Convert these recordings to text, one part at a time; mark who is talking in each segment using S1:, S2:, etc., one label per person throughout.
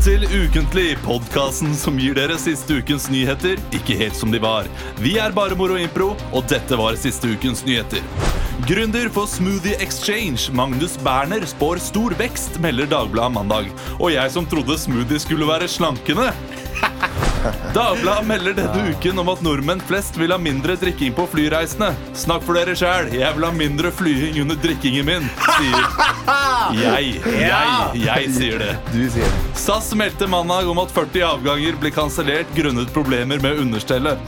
S1: velkommen til Ukentlig, podkasten som gir dere siste ukens nyheter ikke helt som de var. Vi er bare Moro Impro, og dette var siste ukens nyheter. Gründer for Smoothie Exchange, Magnus Berner, spår stor vekst, melder Dagbladet mandag. Og jeg som trodde smoothie skulle være slankende. Dagbladet melder denne uken om at nordmenn flest vil ha mindre drikking på flyreisene. Snakk for dere sjæl, jeg vil ha mindre flying under drikkingen min, sier jeg. Jeg, jeg sier det.
S2: Du sier det.
S1: SAS meldte mandag om at 40 avganger blir kansellert grunnet problemer med understellet.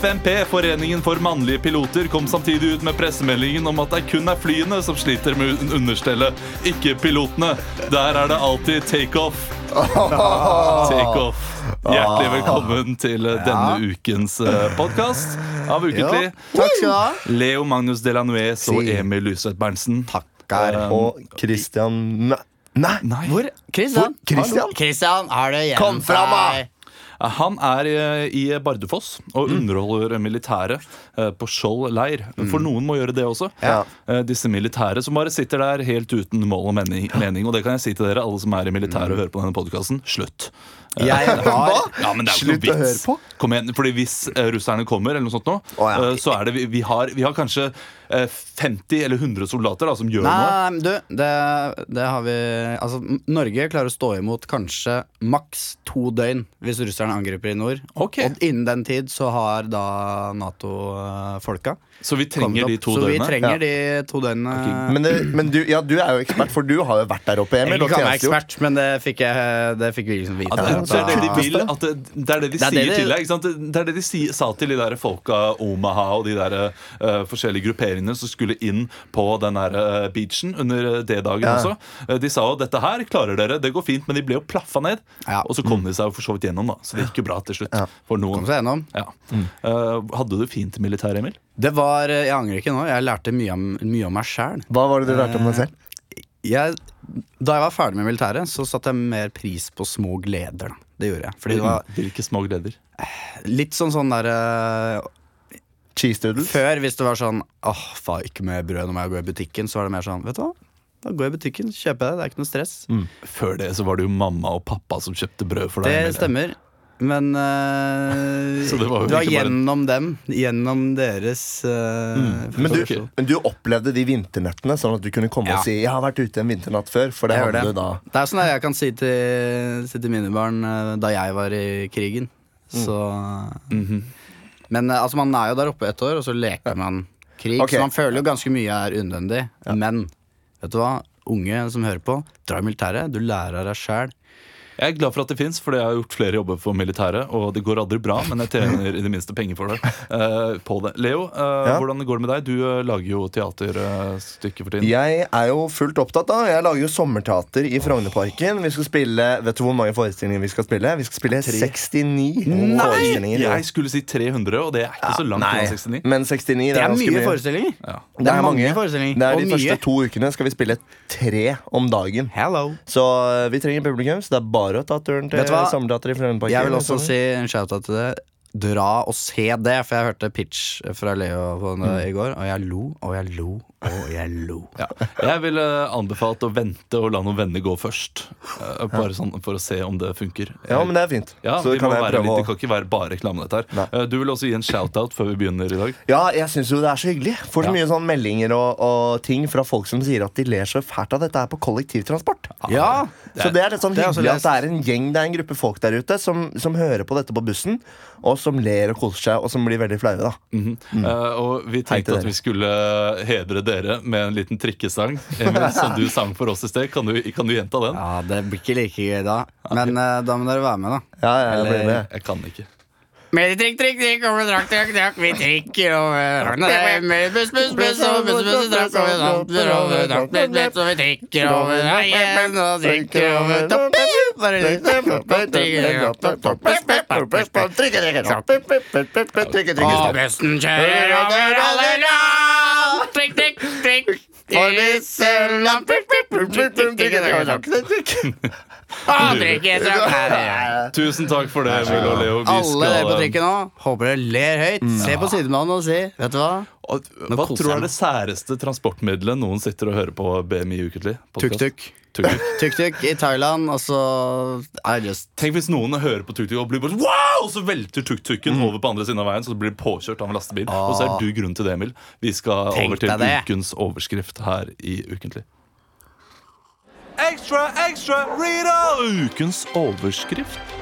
S1: FMP, Foreningen for mannlige piloter, kom samtidig ut med pressemeldingen om at det kun er flyene som sliter med un- understellet, ikke pilotene. Der er det alltid takeoff. Takeoff. Hjertelig velkommen til eh, denne ukens podkast av Ukentlig.
S3: Takk skal du ha.
S1: Leo Magnus Delanuez og Emil Lysvedt Berntsen.
S2: Takker.
S1: Um,
S2: Og Christian Nei!
S1: Nei.
S3: Hvor? Christian?
S2: Hvor? Christian?
S3: Christian, har det igjen
S2: Kom fram, da!
S3: Seg?
S1: Han er eh, i Bardufoss og underholder militæret eh, på Skjold leir. For noen må gjøre det også.
S2: Ja.
S1: Eh, Disse militære som bare sitter der helt uten mål og mening. mening. Og det kan jeg si til dere, alle som er i militæret og hører på denne podkasten. Slutt.
S3: Jeg har
S1: Ja,
S2: Slutt å høre på.
S1: Kom igjen, fordi Hvis eh, russerne kommer, eller noe sånt nå,
S2: oh, ja.
S1: eh, så er det vi, vi, har, vi har kanskje eh, 50 eller 100 soldater da, som gjør noe.
S3: Nei, men du, det, det har vi Altså, Norge klarer å stå imot kanskje maks to døgn hvis russerne angriper i nord.
S1: Okay.
S3: Og innen den tid så har da Nato-folka
S1: Så vi trenger de to
S3: Så vi
S1: døgnene.
S3: trenger
S2: Ja.
S3: de to døgnene.
S2: Men, det, men du, ja, du er jo ekspert, for du har jo vært der oppe, Emil.
S3: jeg
S2: og
S3: kan være
S2: tjenestegjort.
S3: ekspert, men det fikk, jeg, det fikk vi liksom vite.
S1: Ja, det,
S3: at
S1: det er det de vil at det, det er det de
S3: Det er
S1: sier
S3: det de-
S1: til deg. Ikke sant? Det det er det de si, sa til de der folka Omaha og de der eh, forskjellige grupperingene som skulle inn på den der eh, beachen under D-dagen
S2: Ja.
S1: også. Eh, de sa jo dette her klarer dere, det går fint, men de ble jo plaffa ned.
S3: Ja.
S1: Og så kom de seg jo for så vidt gjennom, da. Så det gikk jo bra til slutt.
S2: Ja.
S1: For
S3: Kom seg gjennom.
S1: Ja. Eh, hadde du fint i militæret, Emil?
S3: Det var eh, Jeg angrer ikke nå. Jeg lærte mye om, mye om meg sjæl.
S2: Hva var det du lærte om deg selv?
S3: jeg, da jeg var ferdig med militæret, så satte jeg mer pris på små gleder. Da. Det gjorde jeg. Fordi det var
S1: Hvilke små gleder?
S3: litt sånn sånn derre
S2: Cheese doodles?
S3: Før, hvis det var sånn Åh, faen, ikke med brød, når jeg går i butikken, så var det mer sånn Vet du hva? Da går jeg i butikken, kjøper jeg det. Det er ikke noe stress.
S1: Før det så var det jo mamma og pappa som kjøpte brød for deg.
S3: Det stemmer. Men uh,
S1: Så det var jo
S3: det var
S1: gjennom bare-
S3: gjennom dem. Gjennom deres uh,
S2: Men du,
S1: Ok.
S2: men du opplevde de vinternettene, sånn at du kunne komme
S3: Ja.
S2: og si 'Jeg har vært ute en vinternatt før', for det
S3: Jeg
S2: hadde
S3: det.
S2: du da.
S3: Det er sånn jeg kan si til, si til mine barn uh, da jeg var i krigen. Så
S1: Mhm.
S3: Men eh, altså, man er jo der oppe et år, og så leker man krig.
S2: Okay.
S3: Så man føler jo ganske mye er unødvendig. Men vet du hva? Unge som hører på, dra i militæret. Du lærer av deg sjæl.
S1: Jeg er glad for at det fins, for jeg har gjort flere jobber for militæret. Og det går aldri bra, men jeg tjener i det minste penger for det. Uh, på det. Leo, uh,
S2: Ja?
S1: hvordan går det med deg? Du uh, lager jo teaterstykker for tiden.
S2: Jeg er jo fullt opptatt da Jeg lager jo sommerteater i Frognerparken. Vi skal spille Vet du hvor mange forestillinger vi skal spille? Vi skal spille 69 forestillinger.
S1: Jeg skulle si 300, og det er ikke så langt
S2: Nei,
S1: unna 69.
S2: men 69
S3: Det er mye forestillinger.
S1: Ja.
S2: Det er mange.
S3: forestillinger.
S2: Det er
S3: og
S2: De første to ukene skal vi spille tre om dagen.
S3: Hello.
S2: Så vi trenger publikum, så det er bare å ta turen til sommerteater i Frognerparken.
S3: Jeg vil også si en shout-out til det. Dra og se det, for jeg hørte pitch fra Leo på det i går, og jeg lo og jeg lo og jeg lo.
S1: Ja. Jeg ville anbefalt å vente og la noen venner gå først. eh, Bare sånn For å se om det funker.
S2: Ja, men det er fint.
S1: Ja,
S2: så
S1: det,
S2: kan jeg prøve
S1: litt, det kan ikke være bare reklame, dette her.
S2: Nei.
S1: Eh, Du vil også gi en shout-out før vi begynner i dag.
S2: Ja, jeg syns jo det er så hyggelig. Får så
S1: Ja.
S2: mye sånn meldinger og, og ting fra folk som sier at de ler så fælt av dette her på kollektivtransport.
S3: Ja,
S2: Så det er litt sånn
S3: det er
S2: hyggelig at det er en gjeng, det er en gruppe folk der ute som, som hører på dette på bussen, og som ler og koser seg, og som blir veldig flaue, da.
S1: mm og vi
S2: Uh, og vi
S1: tenkte at vi skulle hedre dere med en liten trikkesang. Emil, som du sang for oss i sted. Kan du, kan du gjenta den?
S3: Ja, det blir ikke like gøy da. Men uh, da må dere være med, da.
S2: Ja, ja, jeg blir med.
S1: Jeg kan ikke.
S3: Med trikk, trikk, trikk, over trakk, trakk, trakk, vi trikker over Med buss, buss, buss, over buss, buss, trakk, over trakter, over trakk, buss, buss, og vi trikker over veien og trikker over topp, bare litt topp, topp, trikker opp, topp, topp, buss, buss, buss, buss, buss, Og bussen kjører over alle land Trikk, trikk, trikk Er-
S1: Tusen takk for det, Will og Leo. Vi
S3: Alle dere på
S1: skal,
S3: trikken nå, håper dere ler høyt. Se på sidemannen og si Vet du hva?
S1: Hva tror du er det særeste transportmiddelet noen sitter og hører på BMI ukentlig?
S3: Tuk-tuk.
S1: Tuk-tuk.
S3: I Thailand, og så I just
S1: Tenk hvis noen hører på tuk-tuk og blir bare sånn, wow! Og så velter tuk-tuken over på andre siden av veien, så blir påkjørt av en lastebil. Og så er du grunnen til det, Emil. Vi skal
S3: Tenk
S1: over til ukens overskrift her i Ukentlig. Ekstra, ekstra, Rita! Ukens overskrift.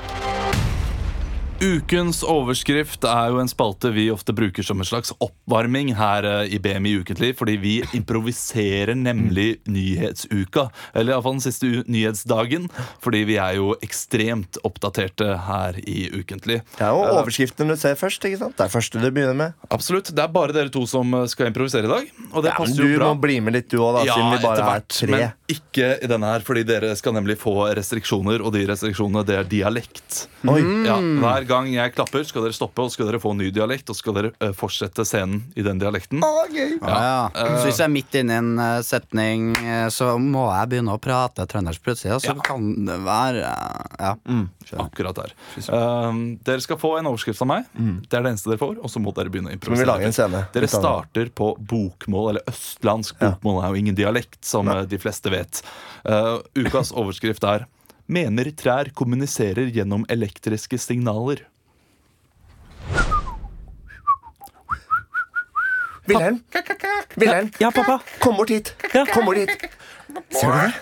S1: Ukens overskrift er jo en spalte vi ofte bruker som en slags oppvarming her eh, i BMI Ukentlig, fordi vi improviserer nemlig nyhetsuka. Eller iallfall den siste nyhetsdagen, fordi vi er jo ekstremt oppdaterte her i Ukentlig.
S2: Det er jo overskriften du ser først. ikke sant? Det er første du begynner med.
S1: Absolutt. Det er bare dere to som eh, skal improvisere i dag, og det
S2: Ja,
S1: passer jo bra.
S2: Du må bli med litt, du òg, siden vi bare
S1: etter
S2: er tre.
S1: Men ikke i denne her, fordi dere skal nemlig få restriksjoner, og de restriksjonene, det er dialekt.
S2: Oi.
S1: Ja, hver gang jeg klapper, skal dere stoppe, og skal dere få en ny dialekt, og skal dere uh, fortsette scenen i den dialekten.
S2: Å, gøy.
S3: Ja, ja. Så hvis jeg er midt inne i en uh, setning, eh, så må jeg begynne å prate trøndersk plutselig, og så kan det være eh, Ja.
S1: Akkurat der. Uh, dere skal få en overskrift av meg. Det er det eneste dere får, og så må dere begynne å
S2: Men vi
S1: improvisere.
S2: lager en scene.
S1: Dere starter på bokmål, eller østlandsk bokmål Det er jo ingen dialekt, som eh, de fleste vet. Uh, ukas overskrift er Mener trær kommuniserer gjennom elektriske signaler.
S2: Wilhelm, Wilhelm,
S3: Ja, pappa.
S2: kom bort hit. Kom bort hit. Ser du det?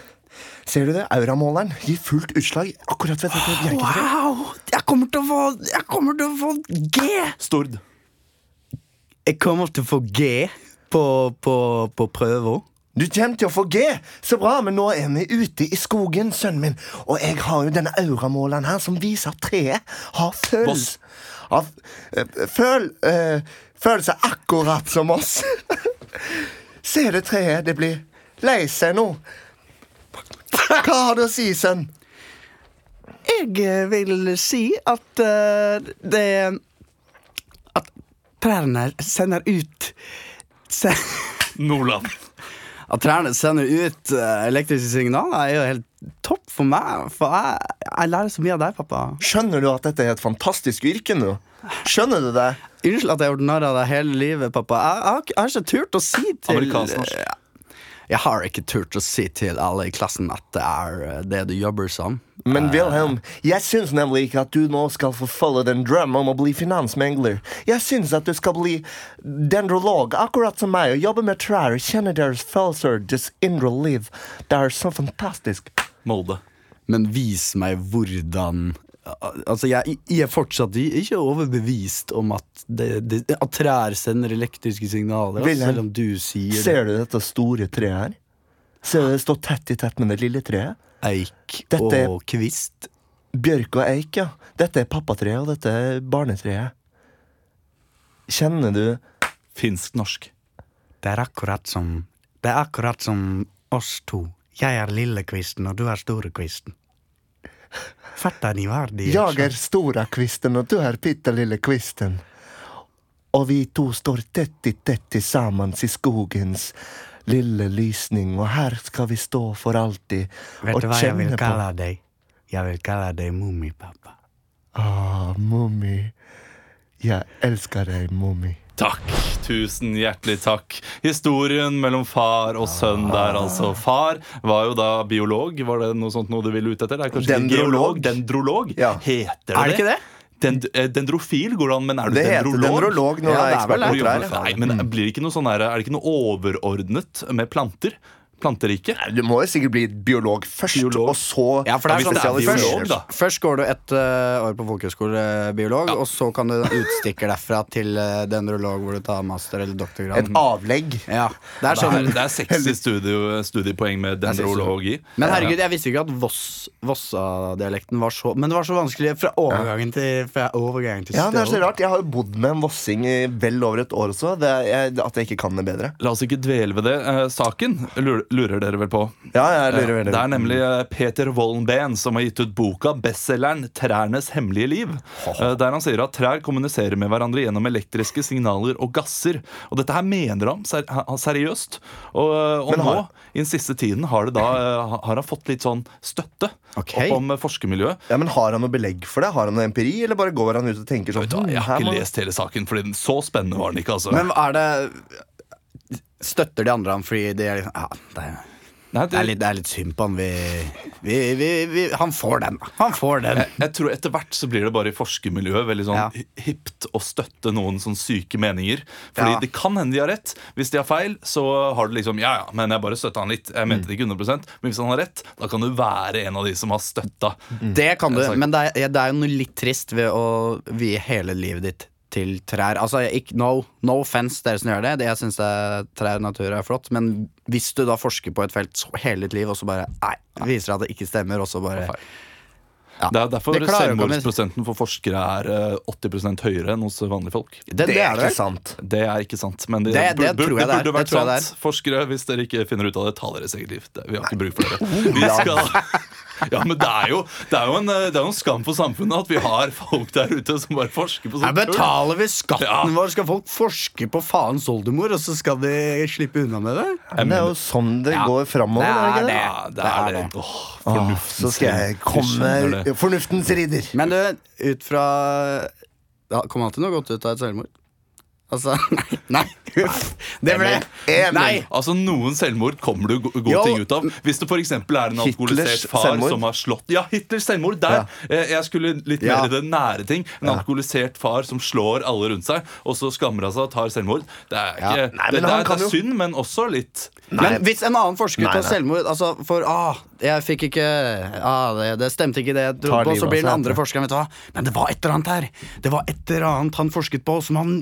S2: Ser du det? Auramåleren gir fullt utslag akkurat ved dette bjerketreet.
S3: Wow! Jeg kommer til å få Jeg kommer til å få G!
S1: Stord.
S3: Jeg kommer til å få G på, på, på prøva.
S2: Du kommer til å få G! Så bra, men nå er vi ute i skogen, sønnen min. Og jeg har jo denne auramåleren her som viser at treet har følelse. Av, eh, føl, øh, følelse akkurat som oss. Se det treet? Det blir lei seg nå. Hva har du å si, sønn?
S3: Jeg eh, vil si at uh, det At trærne sender ut se,
S1: Nordland.
S3: At trærne sender ut eh, elektriske signaler, er jo helt topp for meg. For jeg, jeg lærer så mye av deg, pappa.
S2: Skjønner du at dette er et fantastisk yrke nå? Skjønner du det?
S3: Unnskyld at jeg har gjort narr av deg hele livet, pappa. Jeg, jeg, jeg har ikke turt å si til
S1: Amerikansk norsk.
S3: Jeg har ikke turt å si til alle i klassen at det er eh, det du jobber som.
S2: Men Wilhelm, jeg syns nemlig ikke at du nå skal forfølge den drømmen om å bli finansmegler. Jeg syns at du skal bli dendrolog, akkurat som meg, og jobbe med trær, kjenne deres følelser, deres indre liv. Det er så fantastisk.
S1: Molde.
S3: Men vis meg hvordan Altså, jeg, jeg er fortsatt ikke overbevist om at, det, det, at trær sender elektriske signaler,
S2: Wilhelm,
S3: selv om du sier det.
S2: Ser du dette store treet her? Ser du det står tett i tett med det lille treet?
S3: Eik
S2: Dette-
S3: og kvist.
S2: Bjørk og eik, ja. Dette er pappatreet, og dette er barnetreet. Kjenner du
S1: Finsk-norsk.
S3: Det er akkurat som Det er akkurat som oss to. Jeg er lille kvisten, og du er store kvisten. Fattar ni hva det
S2: Jeg er stora kvisten, og du er Pitta lille kvisten. Og vi to står tett i tett sammen i skogens lille lysning, og her skal vi stå for alltid
S3: Vet du hva jeg vil
S2: kalla på
S3: dig? deg? Jeg vil dig deg Mummipappa.
S2: Ah, Mummi. Jeg elsker deg, Mummi.
S1: Takk. Tusen hjertelig takk. Historien mellom far og sønn der, altså. Far var jo da biolog. Var det noe sånt noe du ville ut etter? Det er kanskje
S2: Dendrolog.
S1: geolog? Dendrolog?
S2: Ja.
S1: Heter det
S3: Er det ikke det?
S1: Dend eh, dendrofil går det an, men er du
S2: Det heter
S1: dendrolog?
S2: dendrolog når
S3: Ja,
S2: er
S3: det er
S2: ekspert på trær.
S1: Nei, men blir det ikke noe sånn her, Er det ikke noe overordnet med planter? Planteriket?
S2: Du må jo sikkert bli biolog først,
S1: Biolog.
S2: og så
S3: Ja, for det er sånn,
S1: det er
S3: først,
S1: biolog, da.
S3: først går du et uh, år på folkehøyskole biolog, og så kan du utstikke derfra til uh, dendrolog, hvor du tar master eller doktorgrad.
S2: Et avlegg.
S3: Ja, det er
S1: Det
S3: sånn
S1: er, det er 60 studie, studiepoeng med dendrologi.
S3: Men herregud, jeg visste ikke at Voss, Vossa-dialekten var så Men det var så vanskelig fra overgangen til, fra overgangen til
S2: Ja, det er så rart. Jeg har jo bodd med en vossing i vel over et år også. Det er, jeg, at jeg ikke kan det bedre.
S1: La oss ikke dvele ved det. Uh, saken lu- lurer dere vel på.
S2: Ja, jeg lurer veldig.
S1: Det er nemlig eh, Peter Wollenbeen som har gitt ut boka bestselgeren 'Trærnes hemmelige liv'. eh, Der han sier at trær kommuniserer med hverandre gjennom elektriske signaler og gasser. Og dette her mener han ser seriøst. Og, eh, og
S2: har-
S1: nå, i den siste tiden, har, det da, har han fått litt sånn støtte
S3: okay.
S1: opp om forskermiljøet.
S2: Ja, men Har han noe belegg for det? Har han noe empiri, eller bare går han ut og tenker sånn
S1: Vet du hva,
S2: «Hmm,
S1: Jeg har ikke lest hele saken, for så spennende var den ikke. altså
S3: Men er det Støtter de andre han fordi de er liksom ja, det, er,
S1: Nei,
S3: det, er litt, det er litt synd på han. Vi, vi, vi, vi, han får den. Han får den.
S1: Jeg, jeg tror Etter hvert så blir det bare i forskermiljøet veldig sånn
S3: Ja.
S1: hipt å støtte noen sånn syke meninger. Fordi
S3: Ja.
S1: det kan hende de har rett. Hvis de har feil, så har du liksom Ja, ja, men jeg bare støtta han litt. Jeg mente det ikke 100% Men hvis han har rett, da kan du være en av de som har støtta.
S3: Det kan du, men det er, det er jo noe litt trist ved å vie hele livet ditt til trær. Altså, ikke, no, no offense, dere som gjør det. Det- Jeg syns trær og natur er flott. Men hvis du da forsker på et felt så hele ditt liv, og så bare Nei, viser at det ikke stemmer, og så bare Ja.
S1: Det er derfor
S3: Det
S1: selvmordsprosenten for forskere er eh, 80% høyere enn hos vanlige folk.
S3: Det,
S2: Det er ikke sant.
S1: Det er ikke sant. Men det,
S3: Det- det
S1: bur-
S3: tror det er.
S1: burde vært
S3: Det det
S1: sant. Forskere, hvis dere ikke finner ut av det, ta deres eget liv. Det, vi har ikke bruk for dere. Vi skal Ja, men det er jo, det er jo, en, det er jo en skam for samfunnet at vi har folk der ute som bare forsker på sånt Her
S3: betaler vi skatten
S1: Ja.
S3: vår, skal folk forske på faens oldemor, og så skal de slippe unna med det?
S2: Men det er jo sånn det
S3: Ja,
S2: går framover.
S3: det er
S2: det ikke det?
S3: det.
S1: Ja, det
S3: Det
S1: er det.
S3: det.
S1: Åh,
S2: Åh, så skal jeg komme
S1: det.
S2: Fornuftens ridder.
S3: Men du, ut fra ja, Kom alltid noe godt ut av et selvmord? Altså Nei! nei. Det ble Nei!
S1: Altså Noen selvmord kommer du go- gode
S3: Jo.
S1: ting ut av. Hvis det f.eks. er en alkoholisert far
S2: selvmord.
S1: som har slått Ja, Hitlers selvmord! Der! Ja. Jeg skulle litt
S3: Ja.
S1: mer i det nære ting. En alkoholisert far som slår alle rundt seg, og så skammer han seg og tar selvmord. Det er, ikke,
S3: Ja.
S2: Nei,
S1: det, det det er
S2: jo-
S1: synd, men også litt
S3: Men hvis en annen forsker
S2: Nei,
S3: tar selvmord altså For ah, jeg fikk ikke ah, det, det stemte ikke det jeg trodde på. Så blir den andre forskeren Vet du hva Men det var et eller annet her. Det var et eller annet han forsket på som han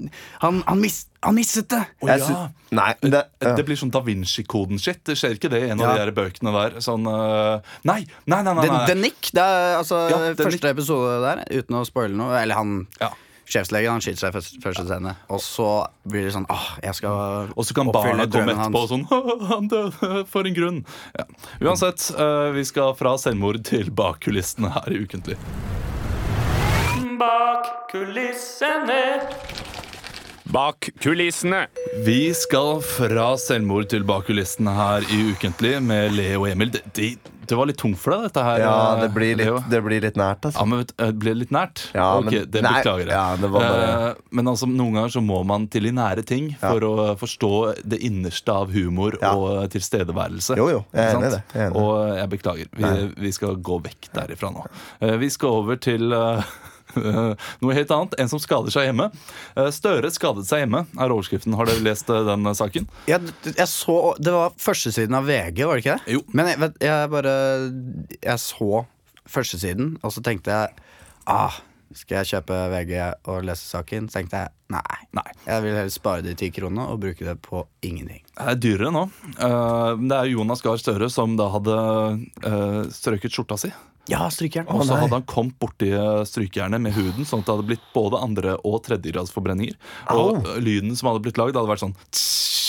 S3: Han, han, mis, han misset det.
S2: Oh,
S1: ja.
S2: Nei, det, ja.
S1: Det blir sånn Da Vinci-koden-shit. Det skjer ikke det i en av
S3: Ja.
S1: de bøkene der. Sånn uh, Nei, nei, nei! nei,
S3: nei.
S1: nei.
S3: The Nick, det er altså
S1: Ja,
S3: første episode der, uten å spoile noe. Eller han
S1: Ja.
S3: Sjefslegen han skyter seg først, første, scene. Og så blir det sånn Åh, jeg skal
S1: Og så kan barna komme etterpå og sånn Han døde for en grunn. Ja. Uansett, øh, vi skal fra selvmord til bakkulissene her i Ukentlig.
S4: Bak kulissene. Bak kulissene.
S1: Vi skal fra selvmord til bakkulissene her i Ukentlig med Leo og Emil. Det, det, det var litt tungt for deg, dette her.
S2: ja,
S1: øh,
S2: det blir litt, det blir litt nært,
S1: Ja,
S2: altså.
S1: men vet, du, det blir litt nært?
S2: Ja,
S1: ok,
S2: men-
S1: Det
S2: nei,
S1: beklager jeg.
S2: ja, det var bare-
S1: Eh, men altså, noen ganger så må man til de nære ting for å forstå det innerste av humor
S2: Ja.
S1: og tilstedeværelse.
S2: Jo, jo, jeg er enig i det, jeg enig.
S1: Og jeg beklager. Vi, vi skal gå vekk derifra nå. Eh, vi skal over til eh, noe helt annet. En som skader seg hjemme. Eh, Støre skadet seg hjemme, er overskriften. Har dere lest eh, den eh, saken?
S3: jeg, jeg så Det var førstesiden av VG, var det ikke det?
S1: Jo.
S3: Men jeg, jeg bare Jeg så førstesiden, og så tenkte jeg ah, Skal jeg kjøpe VG og lese saken? Så tenkte jeg nei.
S1: Nei.
S3: Jeg vil heller spare de ti kronene og bruke det på ingenting.
S1: Det er dyrere nå. Eh, Det er Jonas Gahr Støre som da hadde eh, strøket skjorta si.
S3: Ja, strykjern.
S1: Og så hadde han kommet borti eh, strykejernet med huden, sånn at det hadde blitt både andre- og tredjegradsforbrenninger. Og lyden som hadde blitt lagd, hadde vært sånn tss.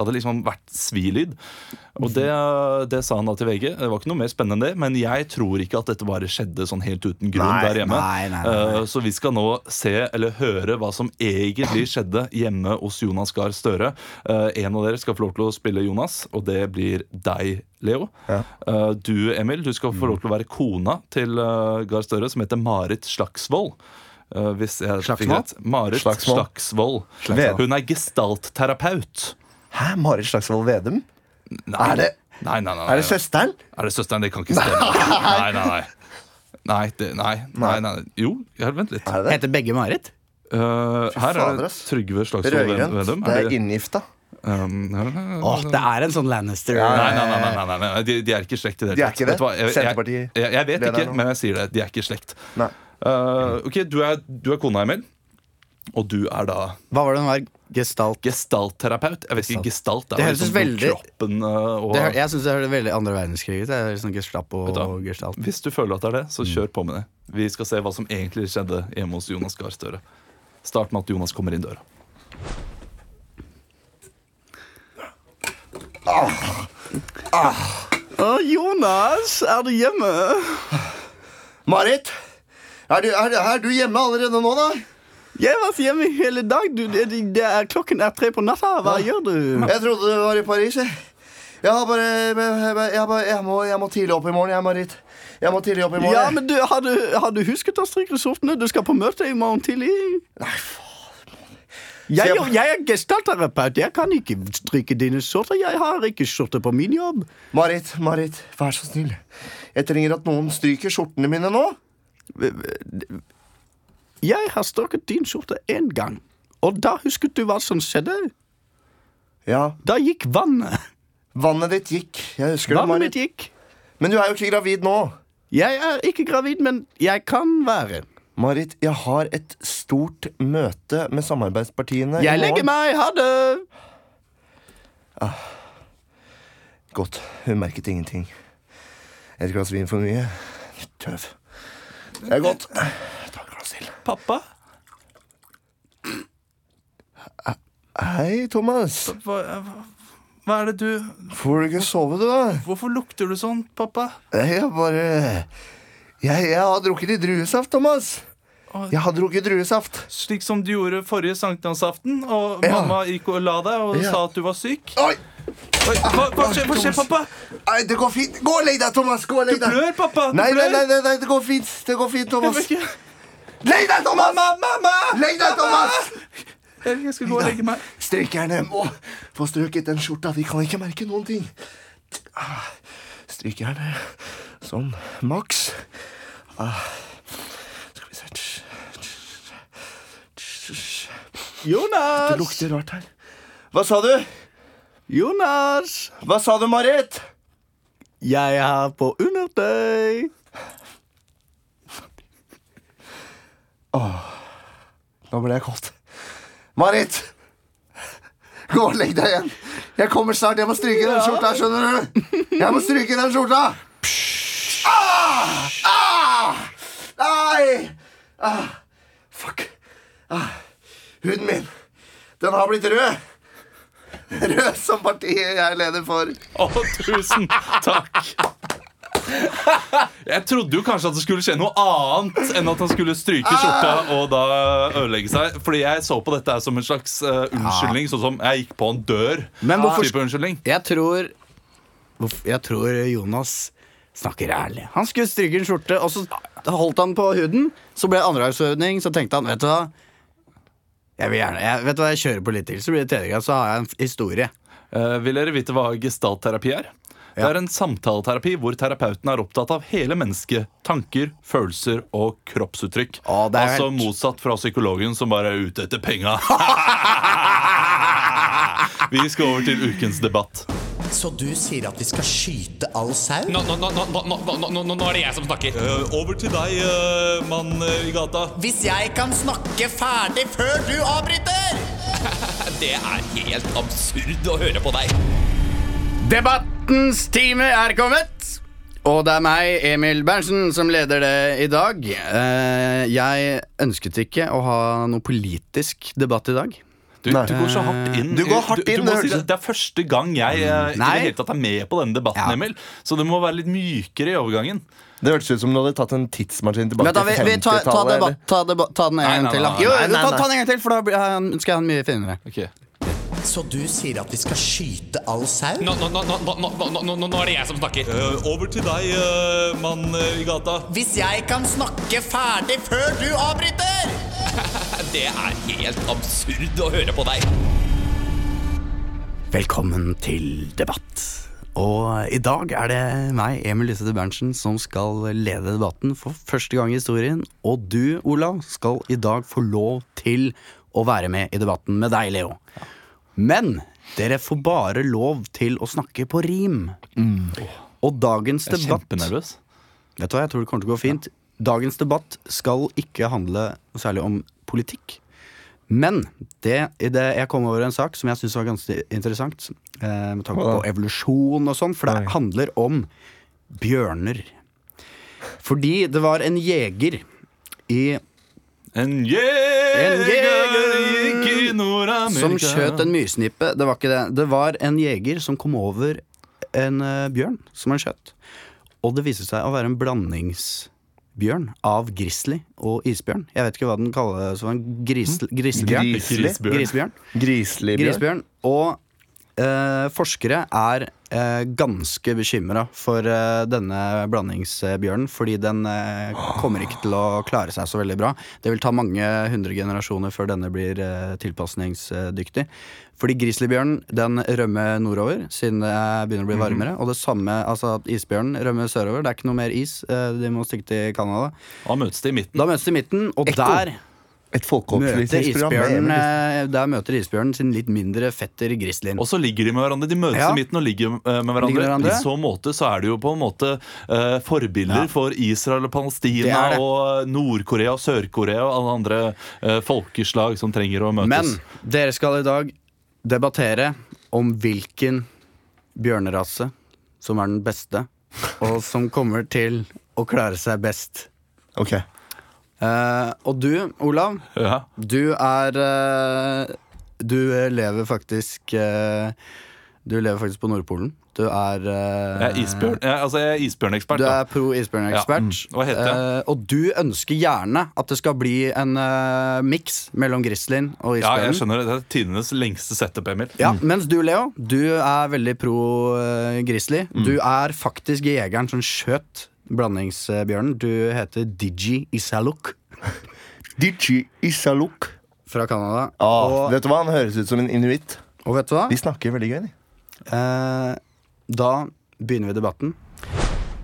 S1: Det hadde liksom vært svilyd. Og det, det sa han da til VG. Det var ikke noe mer spennende enn det, men jeg tror ikke at dette bare skjedde sånn helt uten grunn
S2: Nei,
S1: der hjemme.
S3: nei, nei.
S1: Eh, Så vi skal nå se eller høre hva som egentlig skjedde hjemme hos Jonas Gahr Støre. Eh, En av dere skal få lov til å spille Jonas, og det blir deg, Leo.
S2: Ja.
S1: Eh, Du, Emil, du skal få lov til å være kona til Gahr Støre, som heter Marit Slagsvold. Hvis jeg Slagsvold? Marit
S2: Slagsvold.
S1: Slagsvold.
S2: Slagsvold.
S1: Hun er gestaltterapeut.
S2: Hæ, Marit Slagsvold Vedum?
S1: Nei.
S2: Er det-
S1: Nei, nei, nei,
S2: Er det søsteren?
S1: Er det søsteren? Det kan ikke stemme. Nei, nei, nei. Nei, det, nei, nei, nei. Jo, vent litt.
S2: Er det?
S3: Heter begge Marit?
S1: Uh, her er det. Trygve Slagsvold
S2: Rødgrønt.
S1: Vedum.
S2: Det
S1: Er
S2: inngifta.
S1: Um, nei, nei, nei,
S3: Åh, det er en sånn Lannister.
S1: Nei, nei, nei, nei, nei, nei, nei. De, de er ikke i slekt i det
S2: De er
S1: tatt.
S2: ikke det?
S1: Vet? Jeg, jeg, jeg, jeg vet ikke, men jeg sier det. De er ikke i slekt.
S2: Nei.
S1: Eh, ok, du er, du er kona, Emil. Og du er da
S3: Hva var det hun var? Gestalt?
S1: gestaltterapeut. Jeg vet ikke, gestalt
S3: Det
S1: er
S3: høres
S1: liksom
S3: veldig-
S1: kroppen uh, og
S3: Det, jeg syns det høres veldig andre verdenskrig ut. Det Sånn og Gestalt.
S1: Hvis du føler at det er det, så kjør på med det. Vi skal se hva som egentlig skjedde hjemme hos Jonas Gahr Støre. Start med at Jonas kommer inn døra.
S3: Å, Jonas, er du hjemme?
S2: Marit, er du, er, er du hjemme allerede nå, da?
S3: Jeg har vært hjemme hele dag. Du, det, det er, klokken er tre på natta. Hva gjør du?
S2: Jeg trodde du var i Paris. Jeg, jeg, har bare, jeg, jeg, bare, jeg, må, jeg må tidlig opp i morgen, jeg, Marit. Jeg må tidlig opp i morgen.
S3: Ja, men du, har, du, har du husket å strikke skjortene? Du skal på møte i morgen tidlig.
S2: Nei, faen.
S3: Jeg, jeg er gestaltterapeut. Jeg kan ikke stryke dine skjorter. Jeg har ikke skjorte på min jobb.
S2: Marit, Marit, vær så snill. Jeg trenger at noen stryker skjortene mine nå.
S3: Jeg har strøket din skjorte én gang. Og da husket du hva som skjedde?
S2: Ja,
S3: Da gikk vannet.
S2: vannet ditt gikk. Jeg husker det,
S3: Vannet
S2: Marit.
S3: gikk.
S2: Men du er jo ikke gravid nå.
S3: Jeg er ikke gravid, men jeg kan være.
S2: Marit, jeg har et stort møte med samarbeidspartiene.
S3: Jeg legger meg. Ha det.
S2: Godt. Hun merket ingenting. Et glass vin for mye. Tøv. Det er godt. Til.
S1: Pappa?
S2: Hei, Thomas.
S1: Hva, hva er det du
S2: Får du ikke sove, du, da?
S1: Hvorfor lukter du sånn, pappa?
S2: Jeg bare jeg, jeg har drukket litt druesaft, Thomas. Jeg har drukket druesaft.
S1: Slik som du gjorde forrige sankthansaften, og
S2: Ja.
S1: mamma gikk og la deg og
S2: Ja.
S1: sa at du var syk.
S2: Oi!
S1: Oi, hva, hva skjer, hva skjer, pappa?
S2: Nei, det går fint. Gå og legg deg, Thomas. Gå og legg
S1: Du
S2: deg.
S1: blør, pappa. Du
S2: Nei,
S1: blør.
S2: nei, nei, nei, det går fint. Det går fint,
S1: Jeg,
S2: Thomas. Legg deg, Thomas!
S1: mamma, mamma!
S2: Legg deg, Thomas!
S1: Jeg jeg skal gå og legge meg.
S2: Strykerne må få strøket den skjorta. Vi kan ikke merke noen ting. Ah, Strykerne. Sånn. Maks. Ah. Skal vi se
S3: Jonas!
S2: Det lukter rart her. Hva sa du?
S3: Jonas!
S2: Hva sa du, Marit?
S3: Jeg er på undertøy.
S2: Nå ble jeg kåt. Marit! Gå og legg deg igjen. Jeg kommer snart. Jeg må stryke den skjorta, skjønner du? Jeg må stryke den skjorta. Ah! Ah! Nei! Ah! Fuck. Ah. Huden min. Den har blitt rød. Rød som partiet jeg er leder for.
S1: Å, tusen takk. Jeg trodde jo kanskje at det skulle skje noe annet enn at han skulle stryke skjorta og da ødelegge seg. Fordi jeg så på dette her som en slags eh, unnskyldning, sånn som jeg gikk på en dør.
S3: Men hvorfor-
S1: type unnskyldning.
S3: Jeg tror hvorf- Jeg tror Jonas snakker ærlig. Han skulle stryke en skjorte, og så holdt han på huden. Så ble det andregangsøvning, så tenkte han vet du hva jeg vil gjerne, jeg, vet du hva, jeg kjører på litt til, så blir det tredje gang, så har jeg en f- historie.
S1: Eh, vil dere vite hva gestaltterapi er? Det er en samtaleterapi hvor terapeuten er opptatt av hele mennesket. Tanker, følelser og kroppsuttrykk.
S3: Å, det er
S1: altså
S3: helt-
S1: motsatt fra psykologen som bare er ute etter penga. Vi skal over til ukens debatt.
S5: Så du sier at vi skal skyte all sau?
S4: Nå, nå, nå, nå, nå, nå, nå, nå, nå er det jeg som snakker.
S1: Eh, over til deg, mann i gata.
S5: Hvis jeg kan snakke ferdig før du avbryter!
S4: Det er helt absurd å høre på deg.
S3: Debattens time er kommet! Og det er meg, Emil Berntsen, som leder det i dag. Eh, Jeg ønsket ikke å ha noe politisk debatt i dag.
S1: Du, du går så hardt inn.
S2: Du går hardt inn,
S1: du,
S2: det
S1: si det, det er første gang jeg eh, i det hele tatt er med på denne debatten,
S3: Ja.
S1: Emil. Så du må være litt mykere i overgangen.
S2: Det hørtes ut som du hadde tatt en tidsmaskin tilbake
S3: til da, vi, vi ta, ta,
S2: 50-tallet,
S3: ta, ta den en gang til. da. Jo, ta, ta den en gang til, for da skal jeg ha den mye finere.
S1: Ok.
S5: Så du sier at vi skal skyte all sau?
S4: Nå, nå, nå, nå, nå, nå, nå, nå er det jeg som snakker.
S1: Eh, over til deg, eh, mann eh, i gata.
S5: Hvis jeg kan snakke ferdig før du avbryter!
S4: det er helt absurd å høre på deg.
S3: Velkommen til debatt. Og i dag er det meg, Emil Lysete Berntsen, som skal lede debatten for første gang i historien. Og du, Olav, skal i dag få lov til å være med i debatten med deg, Leo. Ja. Men dere får bare lov til å snakke på rim. Og dagens
S1: Jeg er
S3: debatt
S1: kjempenervøs.
S3: Vet du hva, jeg tror det kommer til å gå fint. Dagens debatt skal ikke handle særlig om politikk. Men det, det, jeg kom over en sak som jeg syns var ganske interessant. Eh, med tanke på evolusjon og sånn, for det handler om bjørner. Fordi det var en jeger i
S1: En jeger,
S3: jeger
S1: gikk i Nord-Amerika
S3: som skjøt en myrsnippe. Det var ikke det. Det var en jeger som kom over en eh, bjørn som han skjøt. Og det viste seg å være en blandingsbjørn av grizzly og isbjørn. Jeg vet ikke hva den kalles.
S2: Grisli?
S1: Grisbjørn.
S3: Grisbjørn.
S2: Bjørn.
S3: Grisbjørn. Og eh, forskere er eh, ganske bekymra for eh, denne blandingsbjørnen, fordi den eh, kommer ikke til å klare seg så veldig bra. Det vil ta mange hundre generasjoner før denne blir eh, tilpasningsdyktig. Fordi grizzlybjørnen den rømmer nordover siden det begynner å bli varmere. Og det samme, altså at isbjørnen rømmer sørover. Det er ikke noe mer is. eh, De må stikke til Canada.
S1: Da møtes de i midten.
S3: Da møtes de i midten, og
S2: Ekko.
S3: der
S2: Et folkeopplysningsprogram.
S3: eh, Der møter isbjørnen sin litt mindre fetter grizzlyen.
S1: Og så ligger de med hverandre. De møtes
S3: Ja.
S1: i midten og ligger eh, med hverandre.
S3: Ligger hverandre.
S1: I så måte så er det jo på en måte uh, forbilder
S3: Ja.
S1: for Israel og Palestina
S3: Det det.
S1: og Nord-Korea og Sør-Korea og alle andre uh, folkeslag som trenger å møtes.
S3: Men dere skal i dag debattere om hvilken bjørnerase som er den beste, og som kommer til å klare seg best.
S2: Ok.
S3: Eh, og du, Olav,
S1: ja.
S3: du er uh, Du lever faktisk uh, Du lever faktisk på Nordpolen. Du er
S1: Jeg er isbjørn. Jeg, altså, jeg er isbjørnekspert.
S3: Du er pro isbjørnekspert.
S1: Ja, mm. Hva heter jeg?
S3: Og du ønsker gjerne at det skal bli en uh, miks mellom grizzlyen og isbjørnen.
S1: Ja, jeg skjønner det. Det er tidenes lengste setup, Emil.
S3: Ja, Mens du, Leo, du er veldig pro uh, grizzly.
S1: Mm.
S3: Du er faktisk jegeren som skjøt blandingsbjørnen. Du heter Digi Isaluk
S2: Digi Isaluk.
S3: fra Canada.
S2: Ah,
S3: og,
S2: vet du hva? Han høres ut som en inuitt.
S3: og vet du hva?
S2: De snakker veldig gøy, de.
S3: Eh, da begynner vi debatten.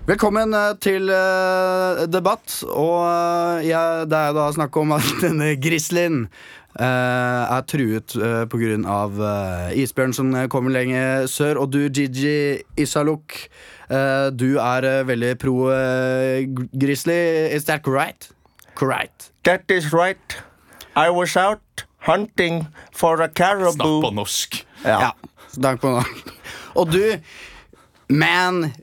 S3: Velkommen eh, til uh, debatt. Og uh, ja, det er da snakk om at denne grizzlyen uh, er truet uh, pga. Uh, isbjørn som kommer lenger sør. Og du, Gigi Isaluk, eh, du er eh, veldig pro eh, gr- grizzly. Is that correct? Correct.
S2: That is right. I was out hunting for a caribou.
S1: Snakk på norsk.
S3: Ja. snakk på norsk. Og du, man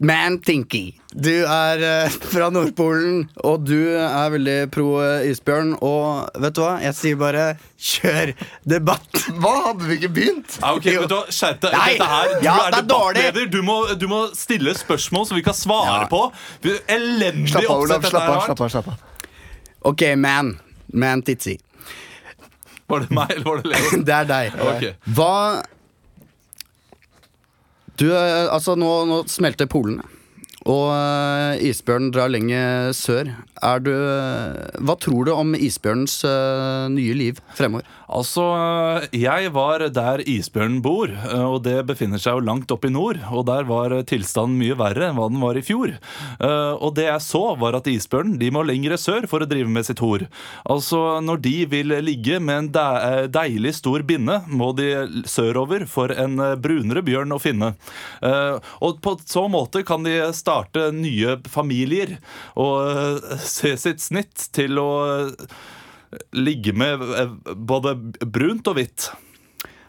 S3: Man Tinky. Du er eh, fra Nordpolen, og du er veldig pro eh, isbjørn. Og vet du hva? Jeg sier bare kjør debatt.
S2: Hva, hadde vi ikke begynt?
S1: Ja, ok, vet du hva, Skjerp deg.
S3: Nei,
S1: Dette her, du
S3: ja,
S1: er
S3: det er dårlig.
S1: debattleder. Du må, du må stille spørsmål som vi kan svare
S3: Ja.
S1: på. Elendig
S2: Slapp av, Olav.
S1: dette
S2: Slapp
S1: her
S2: av.
S1: har
S2: slapp av, slapp av.
S3: Ok, man. Man Titsi.
S1: Var det meg, eller var det Leo?
S3: Det er deg.
S1: Ok.
S3: Hva Du, eh, altså, nå, nå smelter polene. Og eh, isbjørnen drar lenger sør. Er du eh, Hva tror du om isbjørnens eh, nye liv fremover?
S1: Altså, jeg var der isbjørnen bor, og det befinner seg jo langt opp i nord. Og der var tilstanden mye verre enn hva den var i fjor. Og det jeg så, var at isbjørnen de må lengre sør for å drive med sitt hor. Altså, når de vil ligge med en de- deilig stor binne, må de sørover for en brunere bjørn å finne. Og på så måte kan de starte nye familier og eh, se sitt snitt til å ligge med eh, både brunt og hvitt.